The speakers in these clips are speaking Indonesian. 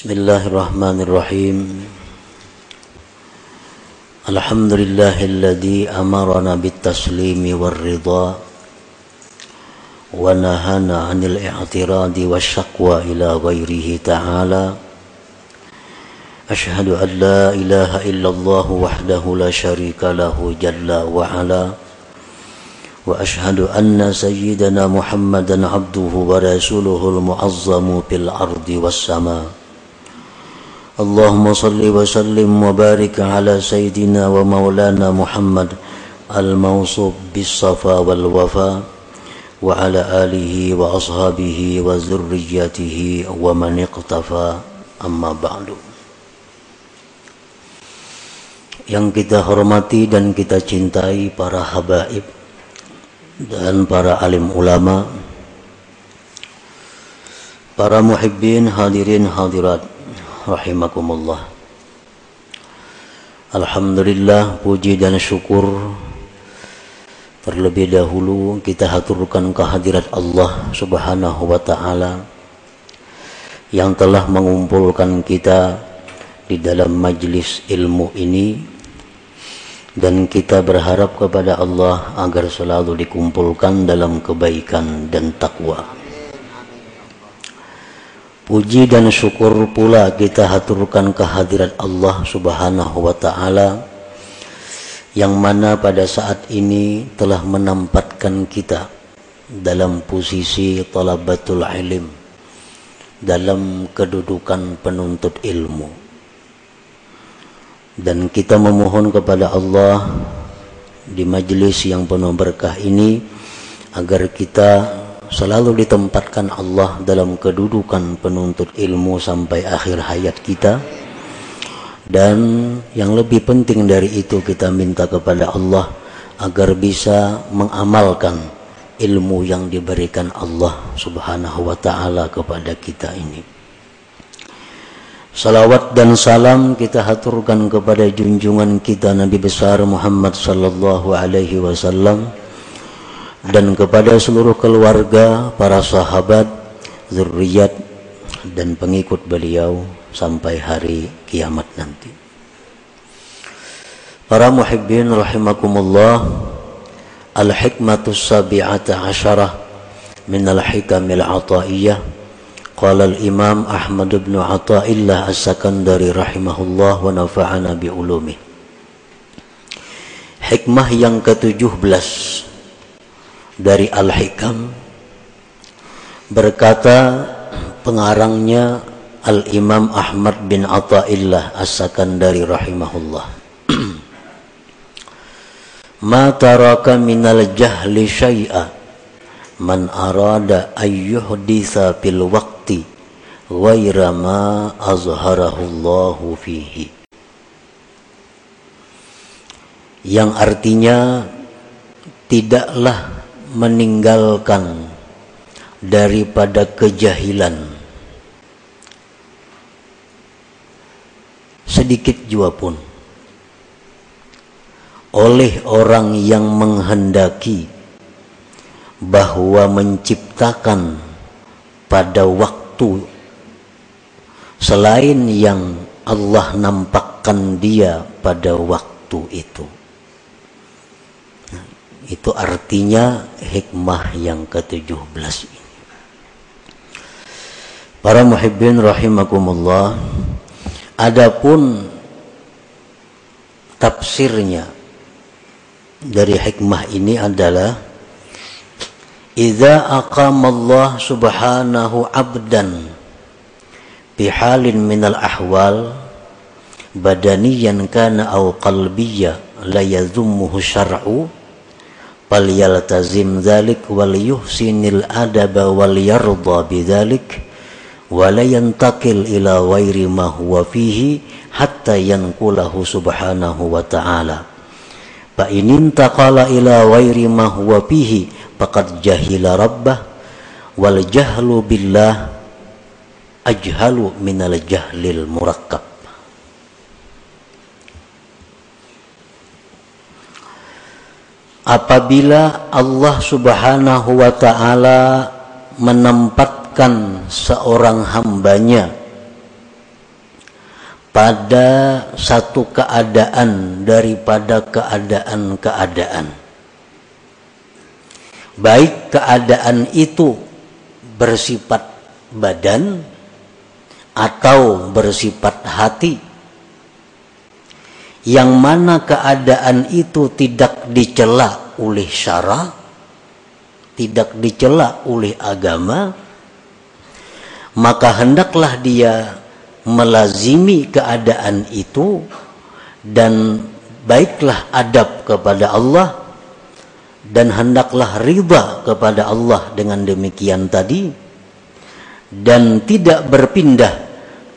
بسم الله الرحمن الرحيم. الحمد لله الذي أمرنا بالتسليم والرضا ونهانا عن الاعتراض والشقوى إلى غيره تعالى. أشهد أن لا إله إلا الله وحده لا شريك له جل وعلا. وأشهد أن سيدنا محمدا عبده ورسوله المعظم في الأرض والسماء. اللهم صل وسلم وبارك على سيدنا ومولانا محمد الموصوف بالصفا والوفا وعلى آله وأصحابه وذريته ومن اقتفى أما بعد yang kita hormati dan kita cintai para habaib dan para alim ulama para muhibbin hadirin hadirat rahimakumullah. Alhamdulillah puji dan syukur. Terlebih dahulu kita haturkan kehadirat Allah subhanahu wa ta'ala yang telah mengumpulkan kita di dalam majlis ilmu ini. Dan kita berharap kepada Allah agar selalu dikumpulkan dalam kebaikan dan takwa. Puji dan syukur pula kita haturkan kehadirat Allah Subhanahu wa taala yang mana pada saat ini telah menempatkan kita dalam posisi talabatul ilim dalam kedudukan penuntut ilmu. Dan kita memohon kepada Allah di majelis yang penuh berkah ini agar kita selalu ditempatkan Allah dalam kedudukan penuntut ilmu sampai akhir hayat kita dan yang lebih penting dari itu kita minta kepada Allah agar bisa mengamalkan ilmu yang diberikan Allah Subhanahu wa taala kepada kita ini. Salawat dan salam kita haturkan kepada junjungan kita Nabi besar Muhammad sallallahu alaihi wasallam dan kepada seluruh keluarga, para sahabat, zuriat dan pengikut beliau sampai hari kiamat nanti. Para muhibbin rahimakumullah, al-hikmatu sabi'ata asyarah min al-hikamil ataiyah قال الإمام أحمد بن عطاء الله السكندري رحمه الله ونفعنا بعلومه Hikmah yang ke-17 dari Al-Hikam berkata pengarangnya Al-Imam Ahmad bin Atta'illah As-Sakandari rahimahullah Ma taraka minal jahli syai'a man arada ayyuhdisa fil waqti ghaira ma azharahu Allahu fihi. Yang artinya tidaklah meninggalkan daripada kejahilan sedikit jua pun oleh orang yang menghendaki bahwa menciptakan pada waktu selain yang Allah nampakkan dia pada waktu itu. Itu artinya hikmah yang ke-17 ini. Para muhibbin rahimakumullah, adapun tafsirnya dari hikmah ini adalah Idza aqamallah subhanahu abdan bihalin minal ahwal badaniyan kana aw qalbiyya la yadhummuhu syar'u fal yaltazim dhalik wal yuhsinil adaba wal yarda bidzalik wa la yantaqil ila ghairi ma huwa fihi hatta yanqulahu subhanahu wa ta'ala fa in ila ghairi ma huwa fihi faqad jahila rabbah wal jahlu billah ajhalu minal jahlil murakkab apabila Allah subhanahu wa ta'ala menempatkan seorang hambanya pada satu keadaan daripada keadaan-keadaan. Baik keadaan itu bersifat badan atau bersifat hati. Yang mana keadaan itu tidak dicela oleh syara, tidak dicela oleh agama, maka hendaklah dia melazimi keadaan itu dan baiklah adab kepada Allah dan hendaklah riba kepada Allah dengan demikian tadi dan tidak berpindah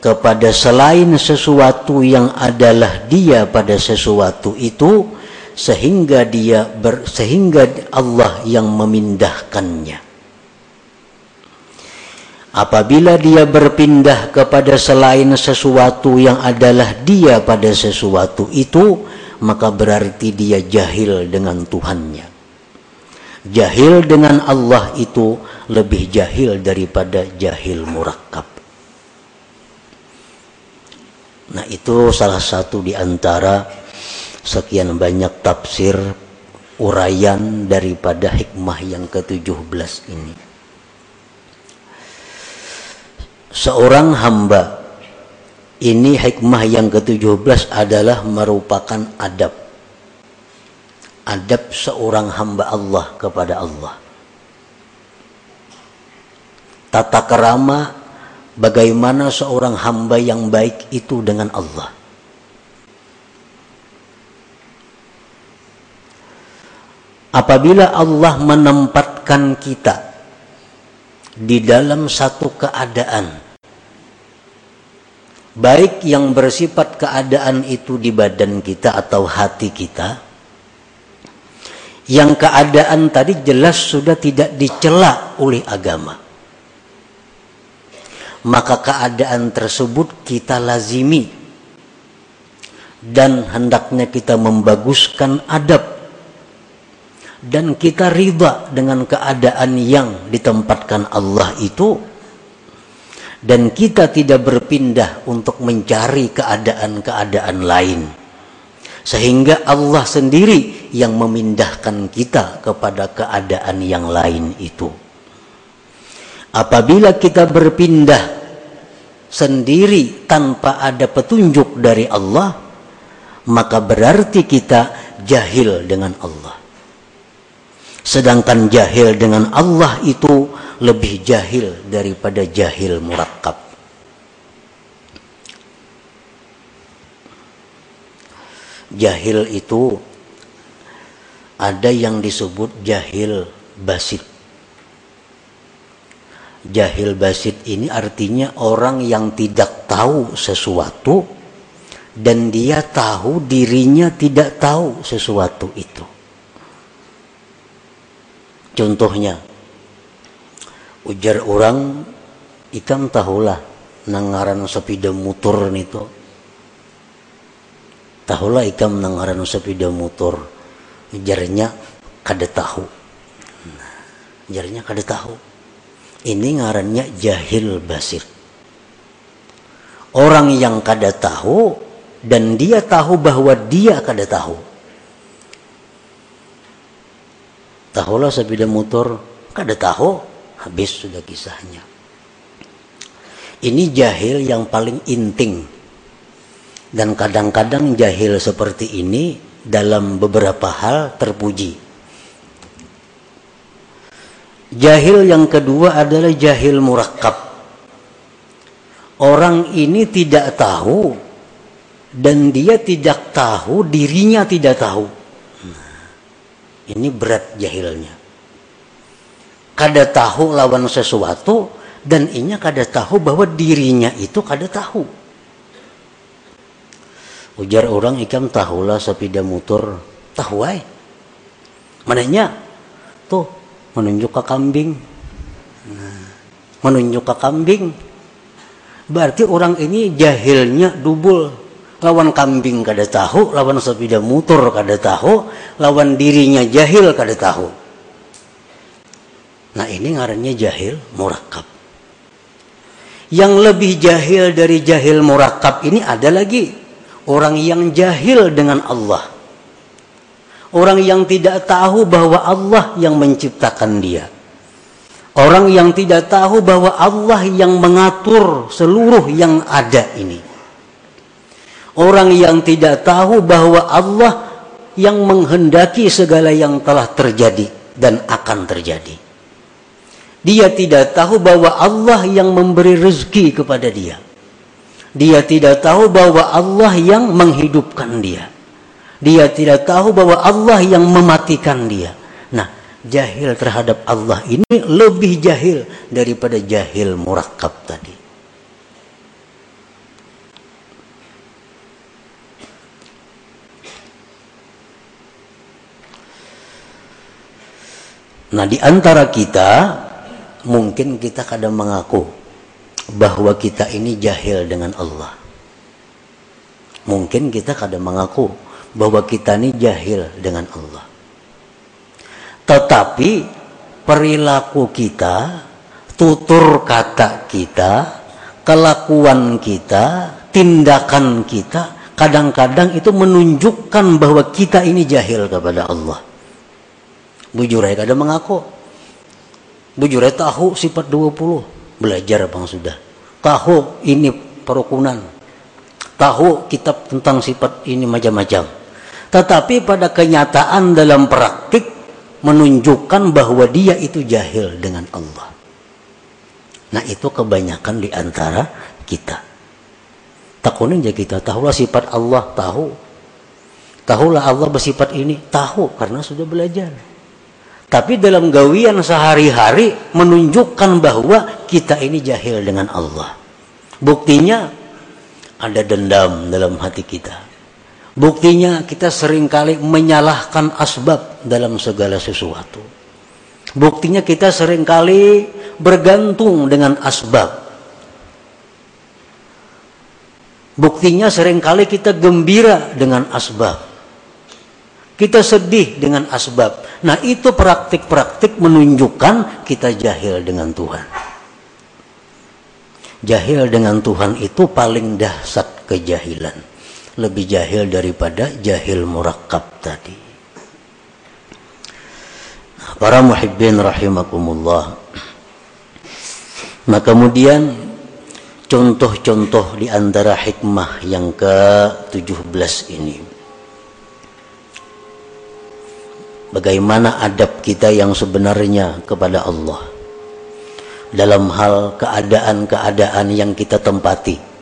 kepada selain sesuatu yang adalah dia pada sesuatu itu sehingga dia ber, sehingga Allah yang memindahkannya Apabila dia berpindah kepada selain sesuatu yang adalah dia pada sesuatu itu, maka berarti dia jahil dengan Tuhannya. Jahil dengan Allah itu lebih jahil daripada jahil murakkab. Nah itu salah satu di antara sekian banyak tafsir uraian daripada hikmah yang ke-17 ini. seorang hamba ini hikmah yang ke-17 adalah merupakan adab adab seorang hamba Allah kepada Allah tata kerama bagaimana seorang hamba yang baik itu dengan Allah? Apabila Allah menempatkan kita di dalam satu keadaan baik yang bersifat keadaan itu di badan kita atau hati kita yang keadaan tadi jelas sudah tidak dicela oleh agama maka keadaan tersebut kita lazimi. Dan hendaknya kita membaguskan adab. Dan kita riba dengan keadaan yang ditempatkan Allah itu. Dan kita tidak berpindah untuk mencari keadaan-keadaan lain. Sehingga Allah sendiri yang memindahkan kita kepada keadaan yang lain itu apabila kita berpindah sendiri tanpa ada petunjuk dari Allah maka berarti kita jahil dengan Allah sedangkan jahil dengan Allah itu lebih jahil daripada jahil murakkab. Jahil itu ada yang disebut jahil basit. Jahil basit ini artinya orang yang tidak tahu sesuatu dan dia tahu dirinya tidak tahu sesuatu itu. Contohnya, ujar orang ikam tahulah nangaran sepeda motor nito. Tahulah ikam nangaran sepeda motor jarnya kada tahu. Jarnya kada tahu ini ngarannya jahil basir. Orang yang kada tahu dan dia tahu bahwa dia kada tahu. Tahulah sepeda motor kada tahu habis sudah kisahnya. Ini jahil yang paling inting. Dan kadang-kadang jahil seperti ini dalam beberapa hal terpuji jahil yang kedua adalah jahil murakkab. Orang ini tidak tahu dan dia tidak tahu dirinya tidak tahu. Nah, ini berat jahilnya. Kada tahu lawan sesuatu dan inya kada tahu bahwa dirinya itu kada tahu. Ujar orang ikam tahulah sepeda motor tahu ay mananya tuh menunjuk ke kambing. Nah, menunjuk ke kambing. Berarti orang ini jahilnya dubul. Lawan kambing kada tahu lawan sepeda motor kada tahu lawan dirinya jahil kada tahu. Nah ini ngarannya jahil murakab. Yang lebih jahil dari jahil murakab ini ada lagi. Orang yang jahil dengan Allah. Orang yang tidak tahu bahwa Allah yang menciptakan dia. Orang yang tidak tahu bahwa Allah yang mengatur seluruh yang ada ini. Orang yang tidak tahu bahwa Allah yang menghendaki segala yang telah terjadi dan akan terjadi. Dia tidak tahu bahwa Allah yang memberi rezeki kepada dia. Dia tidak tahu bahwa Allah yang menghidupkan dia. Dia tidak tahu bahwa Allah yang mematikan dia. Nah, jahil terhadap Allah ini lebih jahil daripada jahil murakab tadi. Nah, di antara kita mungkin kita kadang mengaku bahwa kita ini jahil dengan Allah. Mungkin kita kadang mengaku bahwa kita ini jahil dengan Allah. Tetapi perilaku kita, tutur kata kita, kelakuan kita, tindakan kita, kadang-kadang itu menunjukkan bahwa kita ini jahil kepada Allah. Bujurai kadang mengaku. Bujurai tahu sifat 20. Belajar bang sudah. Tahu ini perukunan. Tahu kitab tentang sifat ini macam-macam tetapi pada kenyataan dalam praktik menunjukkan bahwa dia itu jahil dengan Allah. Nah itu kebanyakan di antara kita. Takunin aja kita tahulah sifat Allah tahu. Tahulah Allah bersifat ini tahu karena sudah belajar. Tapi dalam gawian sehari-hari menunjukkan bahwa kita ini jahil dengan Allah. Buktinya ada dendam dalam hati kita Buktinya kita sering kali menyalahkan asbab dalam segala sesuatu. Buktinya kita sering kali bergantung dengan asbab. Buktinya sering kali kita gembira dengan asbab. Kita sedih dengan asbab. Nah itu praktik-praktik menunjukkan kita jahil dengan Tuhan. Jahil dengan Tuhan itu paling dahsyat kejahilan lebih jahil daripada jahil murakab tadi. Para muhibbin rahimakumullah. Nah kemudian contoh-contoh di antara hikmah yang ke-17 ini. Bagaimana adab kita yang sebenarnya kepada Allah dalam hal keadaan-keadaan yang kita tempati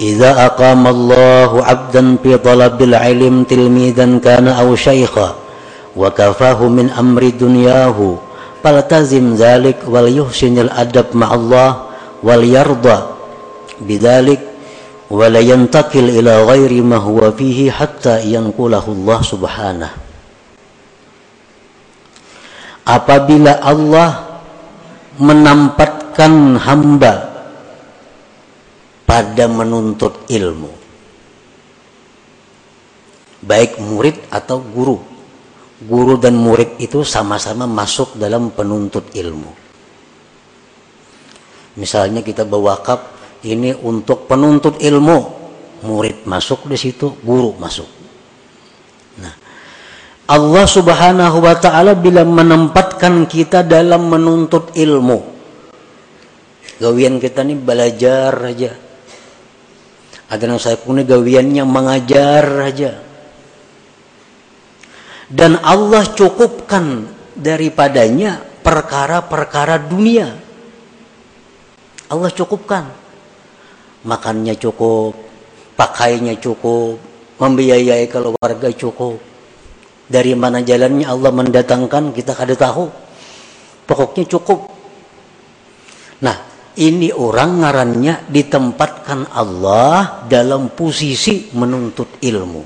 إذا أقام الله عبدا في طلب العلم تلميذا كان أو شيخا وكفاه من أمر دنياه فالتزم ذلك وليحسن الأدب مع الله وليرضى بذلك ولا ينتقل إلى غير ما هو فيه حتى ينقله الله سبحانه apabila Allah menempatkan hamba pada menuntut ilmu. Baik murid atau guru. Guru dan murid itu sama-sama masuk dalam penuntut ilmu. Misalnya kita berwakaf ini untuk penuntut ilmu. Murid masuk di situ guru masuk. Nah Allah subhanahu wa ta'ala bila menempatkan kita dalam menuntut ilmu. Gawian kita ini belajar aja ada saya punya gawiannya mengajar aja. Dan Allah cukupkan daripadanya perkara-perkara dunia. Allah cukupkan. Makannya cukup, pakainya cukup, membiayai keluarga cukup. Dari mana jalannya Allah mendatangkan kita kada tahu. Pokoknya cukup. Ini orang ngarannya ditempatkan Allah dalam posisi menuntut ilmu.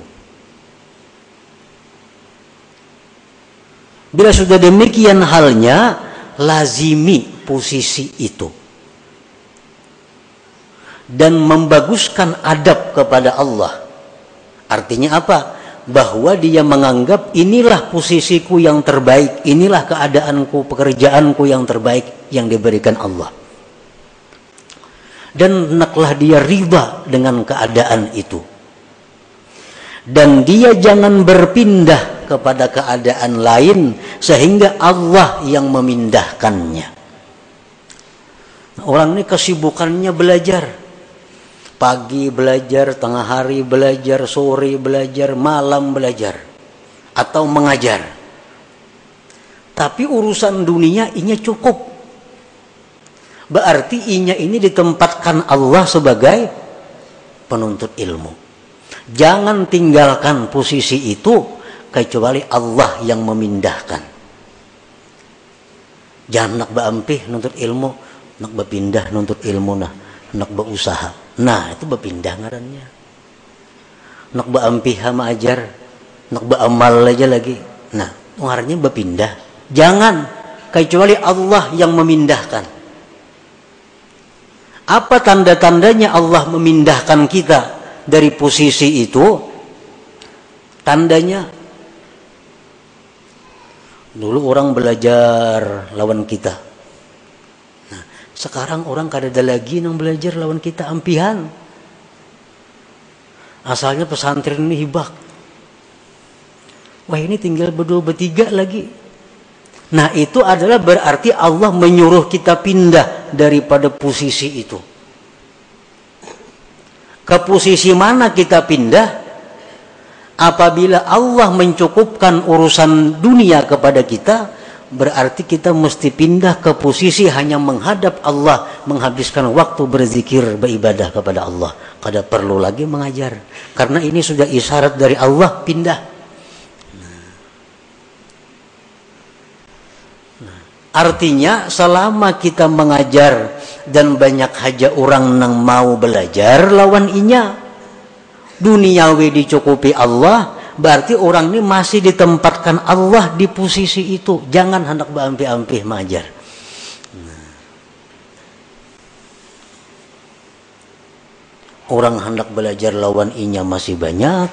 Bila sudah demikian halnya, lazimi posisi itu. Dan membaguskan adab kepada Allah. Artinya apa? bahwa dia menganggap inilah posisiku yang terbaik, inilah keadaanku, pekerjaanku yang terbaik yang diberikan Allah. Dan hendaklah dia riba dengan keadaan itu. Dan dia jangan berpindah kepada keadaan lain sehingga Allah yang memindahkannya. Orang ini kesibukannya belajar Pagi belajar, tengah hari belajar, sore belajar, malam belajar. Atau mengajar. Tapi urusan dunia ini cukup. Berarti inya ini ditempatkan Allah sebagai penuntut ilmu. Jangan tinggalkan posisi itu kecuali Allah yang memindahkan. Jangan nak berampih nuntut ilmu, nak berpindah nuntut ilmu nah, nak berusaha Nah, itu berpindah ngarannya. Nak beampih sama ajar, nak beramal aja lagi. Nah, ngarannya berpindah. Jangan kecuali Allah yang memindahkan. Apa tanda-tandanya Allah memindahkan kita dari posisi itu? Tandanya dulu orang belajar lawan kita sekarang orang kada ada lagi yang belajar lawan kita ampihan. Asalnya pesantren ini hibak. Wah ini tinggal berdua bertiga lagi. Nah itu adalah berarti Allah menyuruh kita pindah daripada posisi itu. Ke posisi mana kita pindah? Apabila Allah mencukupkan urusan dunia kepada kita, berarti kita mesti pindah ke posisi hanya menghadap Allah, menghabiskan waktu berzikir, beribadah kepada Allah. Kada perlu lagi mengajar. Karena ini sudah isyarat dari Allah, pindah. Artinya selama kita mengajar dan banyak haja orang yang mau belajar lawan inya duniawi dicukupi Allah berarti orang ini masih ditempatkan Allah di posisi itu jangan hendak berampi-ampi majar nah. orang hendak belajar lawan inya masih banyak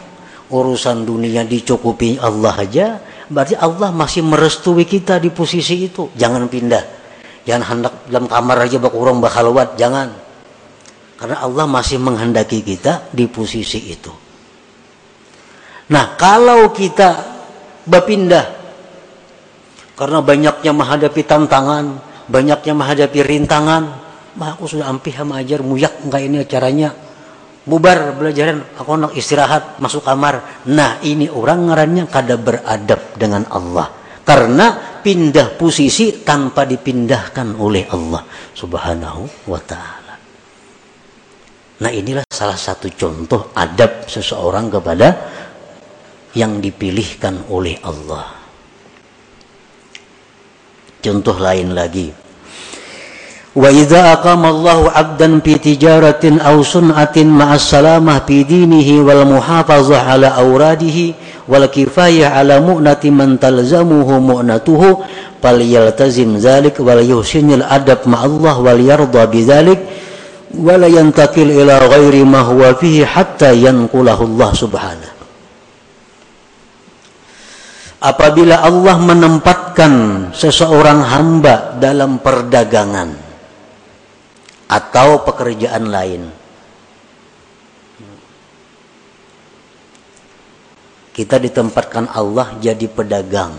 urusan dunia dicukupi Allah aja berarti Allah masih merestui kita di posisi itu. Jangan pindah. Jangan hendak dalam kamar aja bak orang bakhalwat jangan. Karena Allah masih menghendaki kita di posisi itu. Nah, kalau kita berpindah karena banyaknya menghadapi tantangan, banyaknya menghadapi rintangan, mah aku sudah ampih sama ajar muyak enggak ini caranya bubar belajaran nak istirahat masuk kamar nah ini orang ngarannya kada beradab dengan Allah karena pindah posisi tanpa dipindahkan oleh Allah subhanahu wa ta'ala nah inilah salah satu contoh adab seseorang kepada yang dipilihkan oleh Allah. Contoh lain lagi. Wa idza aqama Allahu 'abdan fi tijaratin aw sun'atin ma'as salamah fi dinihi wal muhafazah ala awradihi wal kifayah ala mu'nati man talzamuhu mu'natuhu falyaltazim dzalik wal yuhsinil adab ma'allah wal yarda bidzalik wala yantakil ila ghairi ma huwa fihi hatta yanqulahu Allah subhanahu. Apabila Allah menempatkan seseorang hamba dalam perdagangan atau pekerjaan lain. Kita ditempatkan Allah jadi pedagang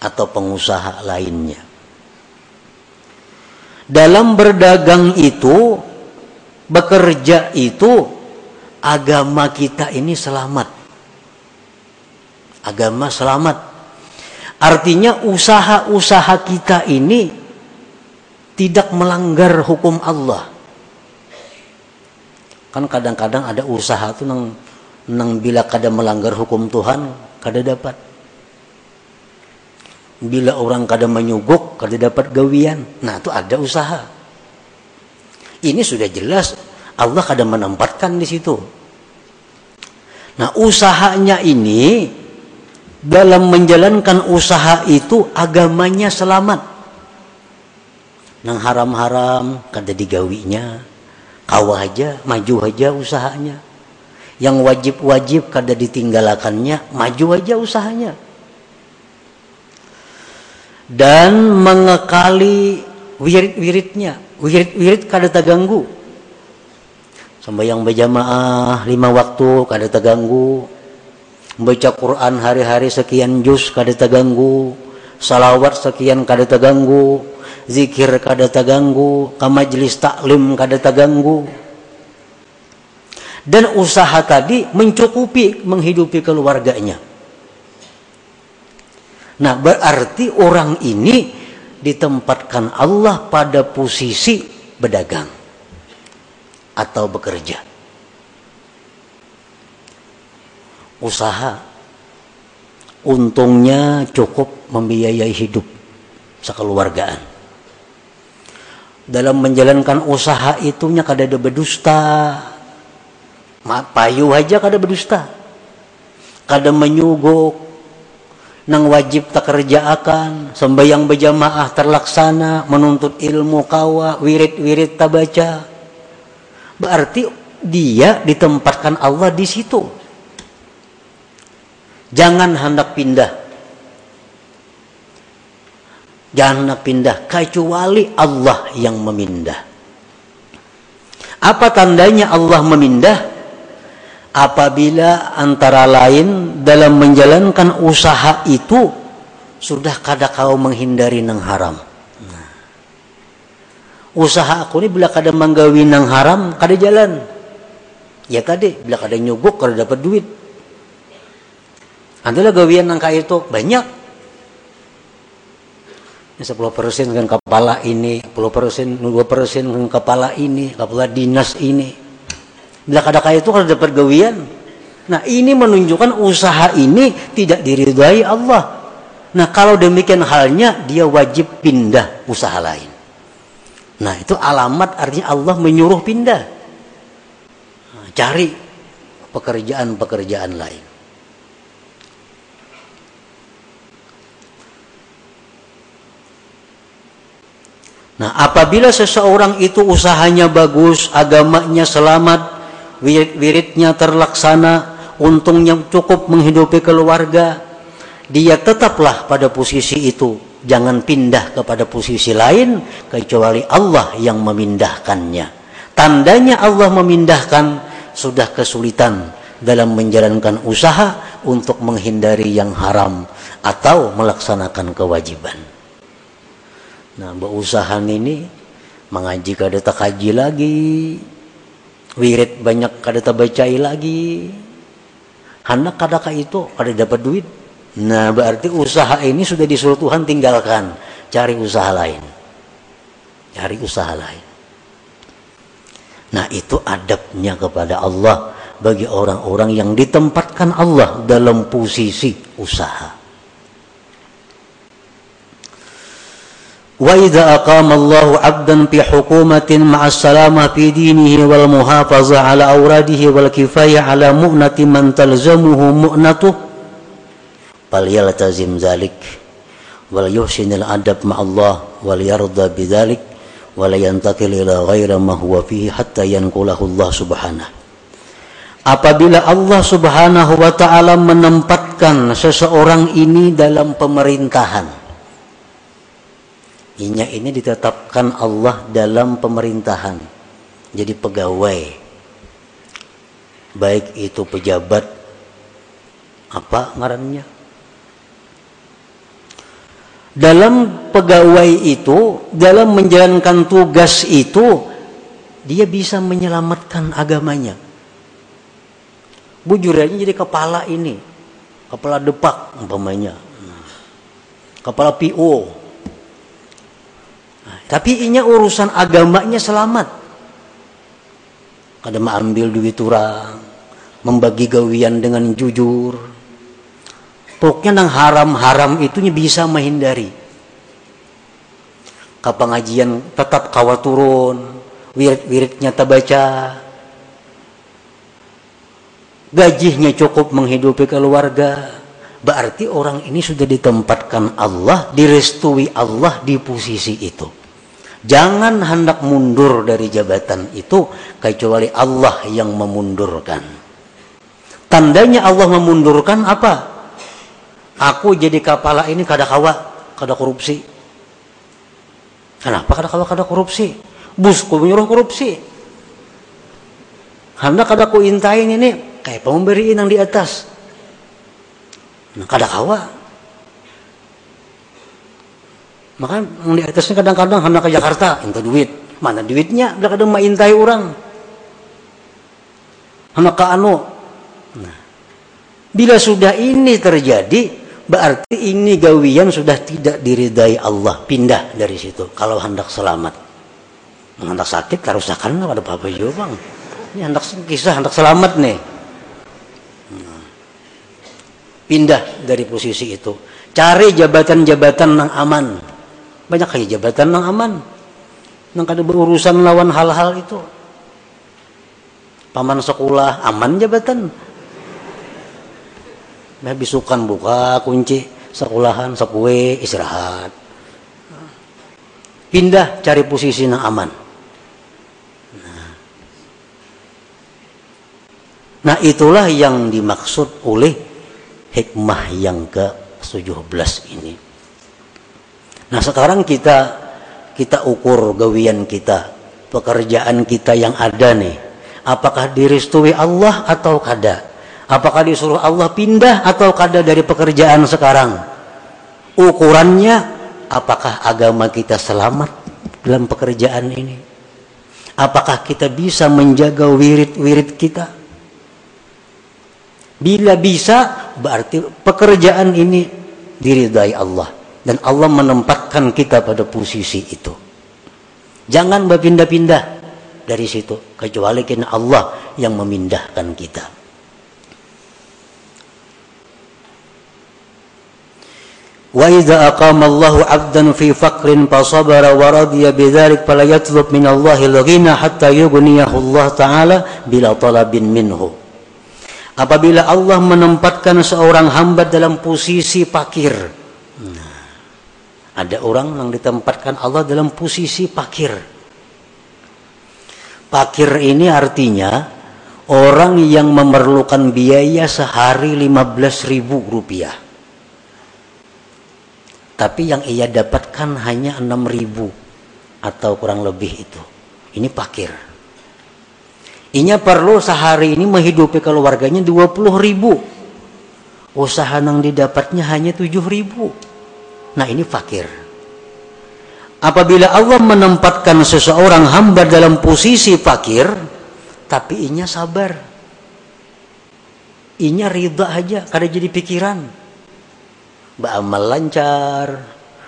atau pengusaha lainnya. Dalam berdagang itu bekerja itu agama kita ini selamat. Agama selamat. Artinya usaha-usaha kita ini tidak melanggar hukum Allah. Kan kadang-kadang ada usaha tuh nang nang bila kada melanggar hukum Tuhan kada dapat. Bila orang kada menyuguk kada dapat gawian. Nah, itu ada usaha. Ini sudah jelas Allah kada menempatkan di situ. Nah, usahanya ini dalam menjalankan usaha itu agamanya selamat. Nang haram-haram kada digawinya, kawah aja, maju aja usahanya. yang wajib-wajib kada ditinggalakannya maju aja usahanya. Dan mengekali wirid-wiridnya. Wirid-wirid kada terganggu. Sembahyang berjamaah lima waktu kada terganggu. Baca Quran hari-hari sekian juz kada terganggu. Salawat sekian kada terganggu zikir kada terganggu ke majlis taklim kada terganggu dan usaha tadi mencukupi menghidupi keluarganya. Nah, berarti orang ini ditempatkan Allah pada posisi berdagang atau bekerja. Usaha untungnya cukup membiayai hidup sekeluargaan. Dalam menjalankan usaha itunya kada ada berdusta, payu aja kada berdusta. Kada menyuguk. Nang wajib tak kerja akan sembahyang berjamaah terlaksana. Menuntut ilmu kawa wirid-wirid tak baca. Berarti dia ditempatkan Allah di situ. Jangan hendak pindah jangan pindah kecuali Allah yang memindah apa tandanya Allah memindah apabila antara lain dalam menjalankan usaha itu sudah kada kau menghindari nang haram. Nah. Usaha aku ini bila kada menggawi nang haram kada jalan. Ya kade bila kada nyuguk kada dapat duit. Adalah gawian nang kaya itu banyak. 10 persen dengan kepala ini, 10 persen, 2 persen dengan kepala ini, kepala dinas ini Bila kaya itu kalau dapat gawian. Nah ini menunjukkan usaha ini tidak diridhai Allah. Nah kalau demikian halnya dia wajib pindah usaha lain. Nah itu alamat artinya Allah menyuruh pindah. Nah, cari pekerjaan-pekerjaan lain. Nah, apabila seseorang itu usahanya bagus, agamanya selamat, wirid-wiridnya terlaksana, untungnya cukup menghidupi keluarga, dia tetaplah pada posisi itu. Jangan pindah kepada posisi lain kecuali Allah yang memindahkannya. Tandanya Allah memindahkan sudah kesulitan dalam menjalankan usaha untuk menghindari yang haram atau melaksanakan kewajiban. Nah, berusaha ini mengaji kada tak kaji lagi, wirid banyak kada tabacai lagi. Hendak kadaka itu kada dapat duit. Nah berarti usaha ini sudah disuruh Tuhan tinggalkan. Cari usaha lain. Cari usaha lain. Nah itu adabnya kepada Allah bagi orang-orang yang ditempatkan Allah dalam posisi usaha وإذا أقام الله عبدا في حكومة مع السلامة في دينه والمحافظة على أوراده والكفاية على مؤنة من تلزمه مؤنته فليلتزم ذلك وليحسن الأدب مع الله وليرضى بذلك ولا ينتقل إلى غير ما هو فيه حتى ينقله الله سبحانه Apabila Allah Subhanahu wa taala menempatkan seseorang ini dalam pemerintahan Inya ini ditetapkan Allah dalam pemerintahan. Jadi pegawai. Baik itu pejabat apa ngarannya? Dalam pegawai itu, dalam menjalankan tugas itu, dia bisa menyelamatkan agamanya. Bujurannya jadi kepala ini, kepala depak umpamanya, kepala PO, tapi inya urusan agamanya selamat. Kada ambil duit orang, membagi gawian dengan jujur. Pokoknya nang haram-haram itunya bisa menghindari. Kapangajian tetap kawal turun, wirid-wiridnya terbaca. Gajinya cukup menghidupi keluarga. Berarti orang ini sudah ditempatkan Allah, direstui Allah di posisi itu. Jangan hendak mundur dari jabatan itu kecuali Allah yang memundurkan. Tandanya Allah memundurkan apa? Aku jadi kepala ini kada kawa, kada korupsi. Kenapa kada kawa kada korupsi? Busku menyuruh korupsi. Hendak kada ku intain ini kayak pemberi yang di atas. Nah, kada kawa. Maka di atasnya kadang-kadang hendak ke Jakarta, minta duit. Mana duitnya? Bila kadang maintai orang. Hendak ke anu. Nah, bila sudah ini terjadi, berarti ini gawian sudah tidak diridai Allah. Pindah dari situ. Kalau hendak selamat. Hendak sakit, karusakan ada apa-apa juga bang. Ini hendak kisah, hendak selamat nih. Pindah dari posisi itu. Cari jabatan-jabatan yang aman. Banyak kayak jabatan yang aman. Yang kada berurusan lawan hal-hal itu. Paman sekolah, aman jabatan. Nah, bisukan buka kunci sekolahan, sekue, istirahat. Pindah cari posisi yang aman. Nah itulah yang dimaksud oleh hikmah yang ke-17 ini. Nah sekarang kita kita ukur gawian kita, pekerjaan kita yang ada nih. Apakah direstui Allah atau kada? Apakah disuruh Allah pindah atau kada dari pekerjaan sekarang? Ukurannya apakah agama kita selamat dalam pekerjaan ini? Apakah kita bisa menjaga wirid-wirid kita? Bila bisa, berarti pekerjaan ini diridai Allah. Dan Allah menempatkan kita pada posisi itu. Jangan berpindah-pindah dari situ. Kecuali karena Allah yang memindahkan kita. Wa idza aqama Allahu 'abdan fi faqrin fa sabara wa radiya bidzalik fala yatlub min Allahi al-ghina hatta yughniyahu Allah ta'ala bila talabin minhu. Apabila Allah menempatkan seorang hamba dalam posisi pakir. Nah, ada orang yang ditempatkan Allah dalam posisi pakir. Pakir ini artinya orang yang memerlukan biaya sehari 15 ribu rupiah. Tapi yang ia dapatkan hanya 6 ribu atau kurang lebih itu. Ini pakir. Inya perlu sehari ini menghidupi keluarganya 20 ribu. Usaha yang didapatnya hanya 7 ribu. Nah ini fakir. Apabila Allah menempatkan seseorang hamba dalam posisi fakir, tapi inya sabar. Inya ridha aja, kada jadi pikiran. Beramal lancar,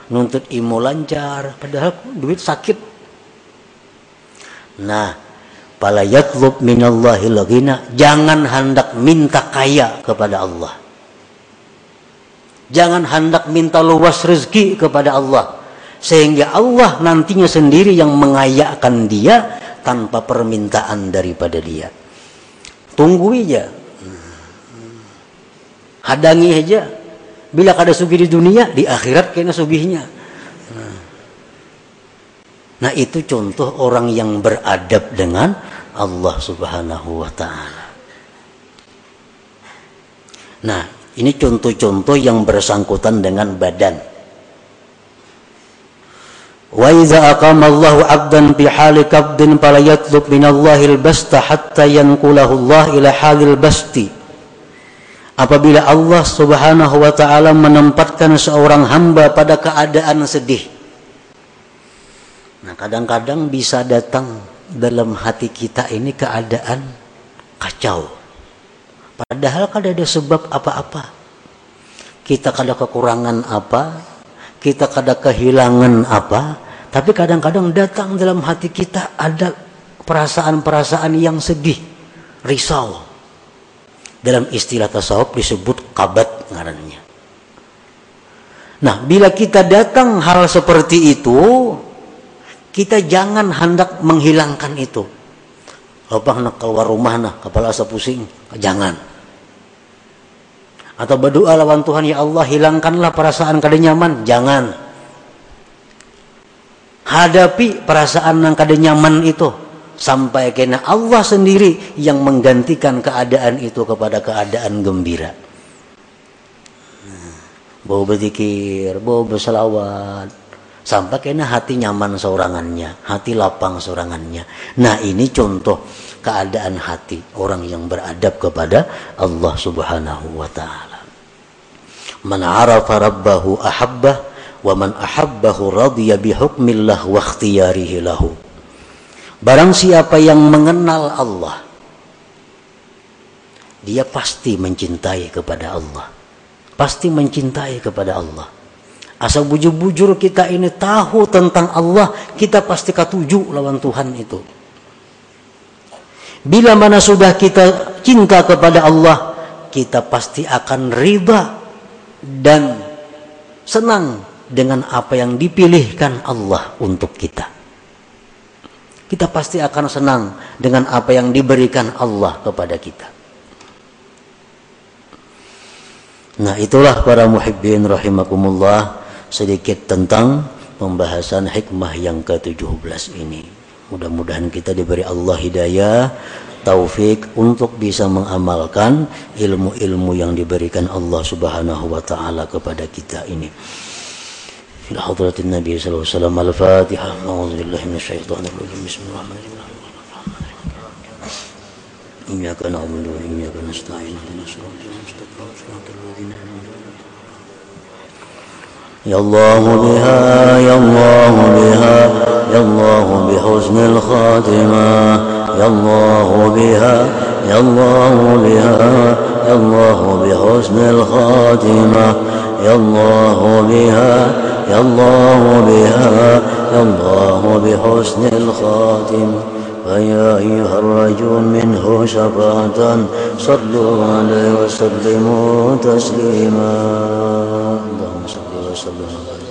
nuntut ilmu lancar, padahal duit sakit. Nah, Fala yatlub minallahi lagina. Jangan hendak minta kaya kepada Allah. Jangan hendak minta luas rezeki kepada Allah. Sehingga Allah nantinya sendiri yang mengayakkan dia tanpa permintaan daripada dia. Tunggu aja. Hadangi aja. Bila kada sugih di dunia, di akhirat kena sugihnya. Nah itu contoh orang yang beradab dengan Allah Subhanahu wa taala. Nah, ini contoh-contoh yang bersangkutan dengan badan. Wa idza aqama Allahu 'abdan fi hali kabdin fala yatlub min Allahil basta hatta yanqulahu Allah ila halil basti. Apabila Allah Subhanahu wa taala menempatkan seorang hamba pada keadaan sedih, Nah kadang-kadang bisa datang dalam hati kita ini keadaan kacau. Padahal kada ada sebab apa-apa. Kita kada kekurangan apa, kita kada kehilangan apa, tapi kadang-kadang datang dalam hati kita ada perasaan-perasaan yang sedih, risau. Dalam istilah tasawuf disebut kabat ngarannya. Nah, bila kita datang hal seperti itu, kita jangan hendak menghilangkan itu. Apa nak keluar rumah nah kepala asa pusing, jangan. Atau berdoa lawan Tuhan ya Allah hilangkanlah perasaan kada nyaman, jangan. Hadapi perasaan yang kada nyaman itu. sampai kena Allah sendiri yang menggantikan keadaan itu kepada keadaan gembira. Nah, bau berzikir, bau berselawat, sampai kena hati nyaman seorangannya, hati lapang seorangannya. Nah ini contoh keadaan hati orang yang beradab kepada Allah Subhanahu wa taala. Man arafa rabbahu ahabbah wa man ahabbahu radiya bihukmillah wa ikhtiyarihi lahu. Barang siapa yang mengenal Allah, dia pasti mencintai kepada Allah. Pasti mencintai kepada Allah. Asal bujur-bujur kita ini tahu tentang Allah, kita pasti katuju lawan Tuhan itu. Bila mana sudah kita cinta kepada Allah, kita pasti akan riba dan senang dengan apa yang dipilihkan Allah untuk kita kita pasti akan senang dengan apa yang diberikan Allah kepada kita. Nah itulah para muhibbin rahimakumullah sedikit tentang pembahasan hikmah yang ke-17 ini Mudah-mudahan kita diberi Allah hidayah, taufik untuk bisa mengamalkan ilmu-ilmu yang diberikan Allah Subhanahu wa taala kepada kita ini. إلى حضرة النبي صلى الله عليه وسلم الفاتحة أعوذ بالله من الشيطان الرجيم بسم الله الرحمن الرحيم إياك نعبد وإياك نستعين اهدنا الصراط المستقيم صراط الذين يا الله بها يا الله بها يا الله بحسن الخاتمة يا الله بها يا الله بها يا الله بحسن الخاتمة يا الله بها يا الله بها يا الله بحسن الخاتم فيا أيها الرجل منه شفاعة صلوا عليه وسلموا تسليما. 什么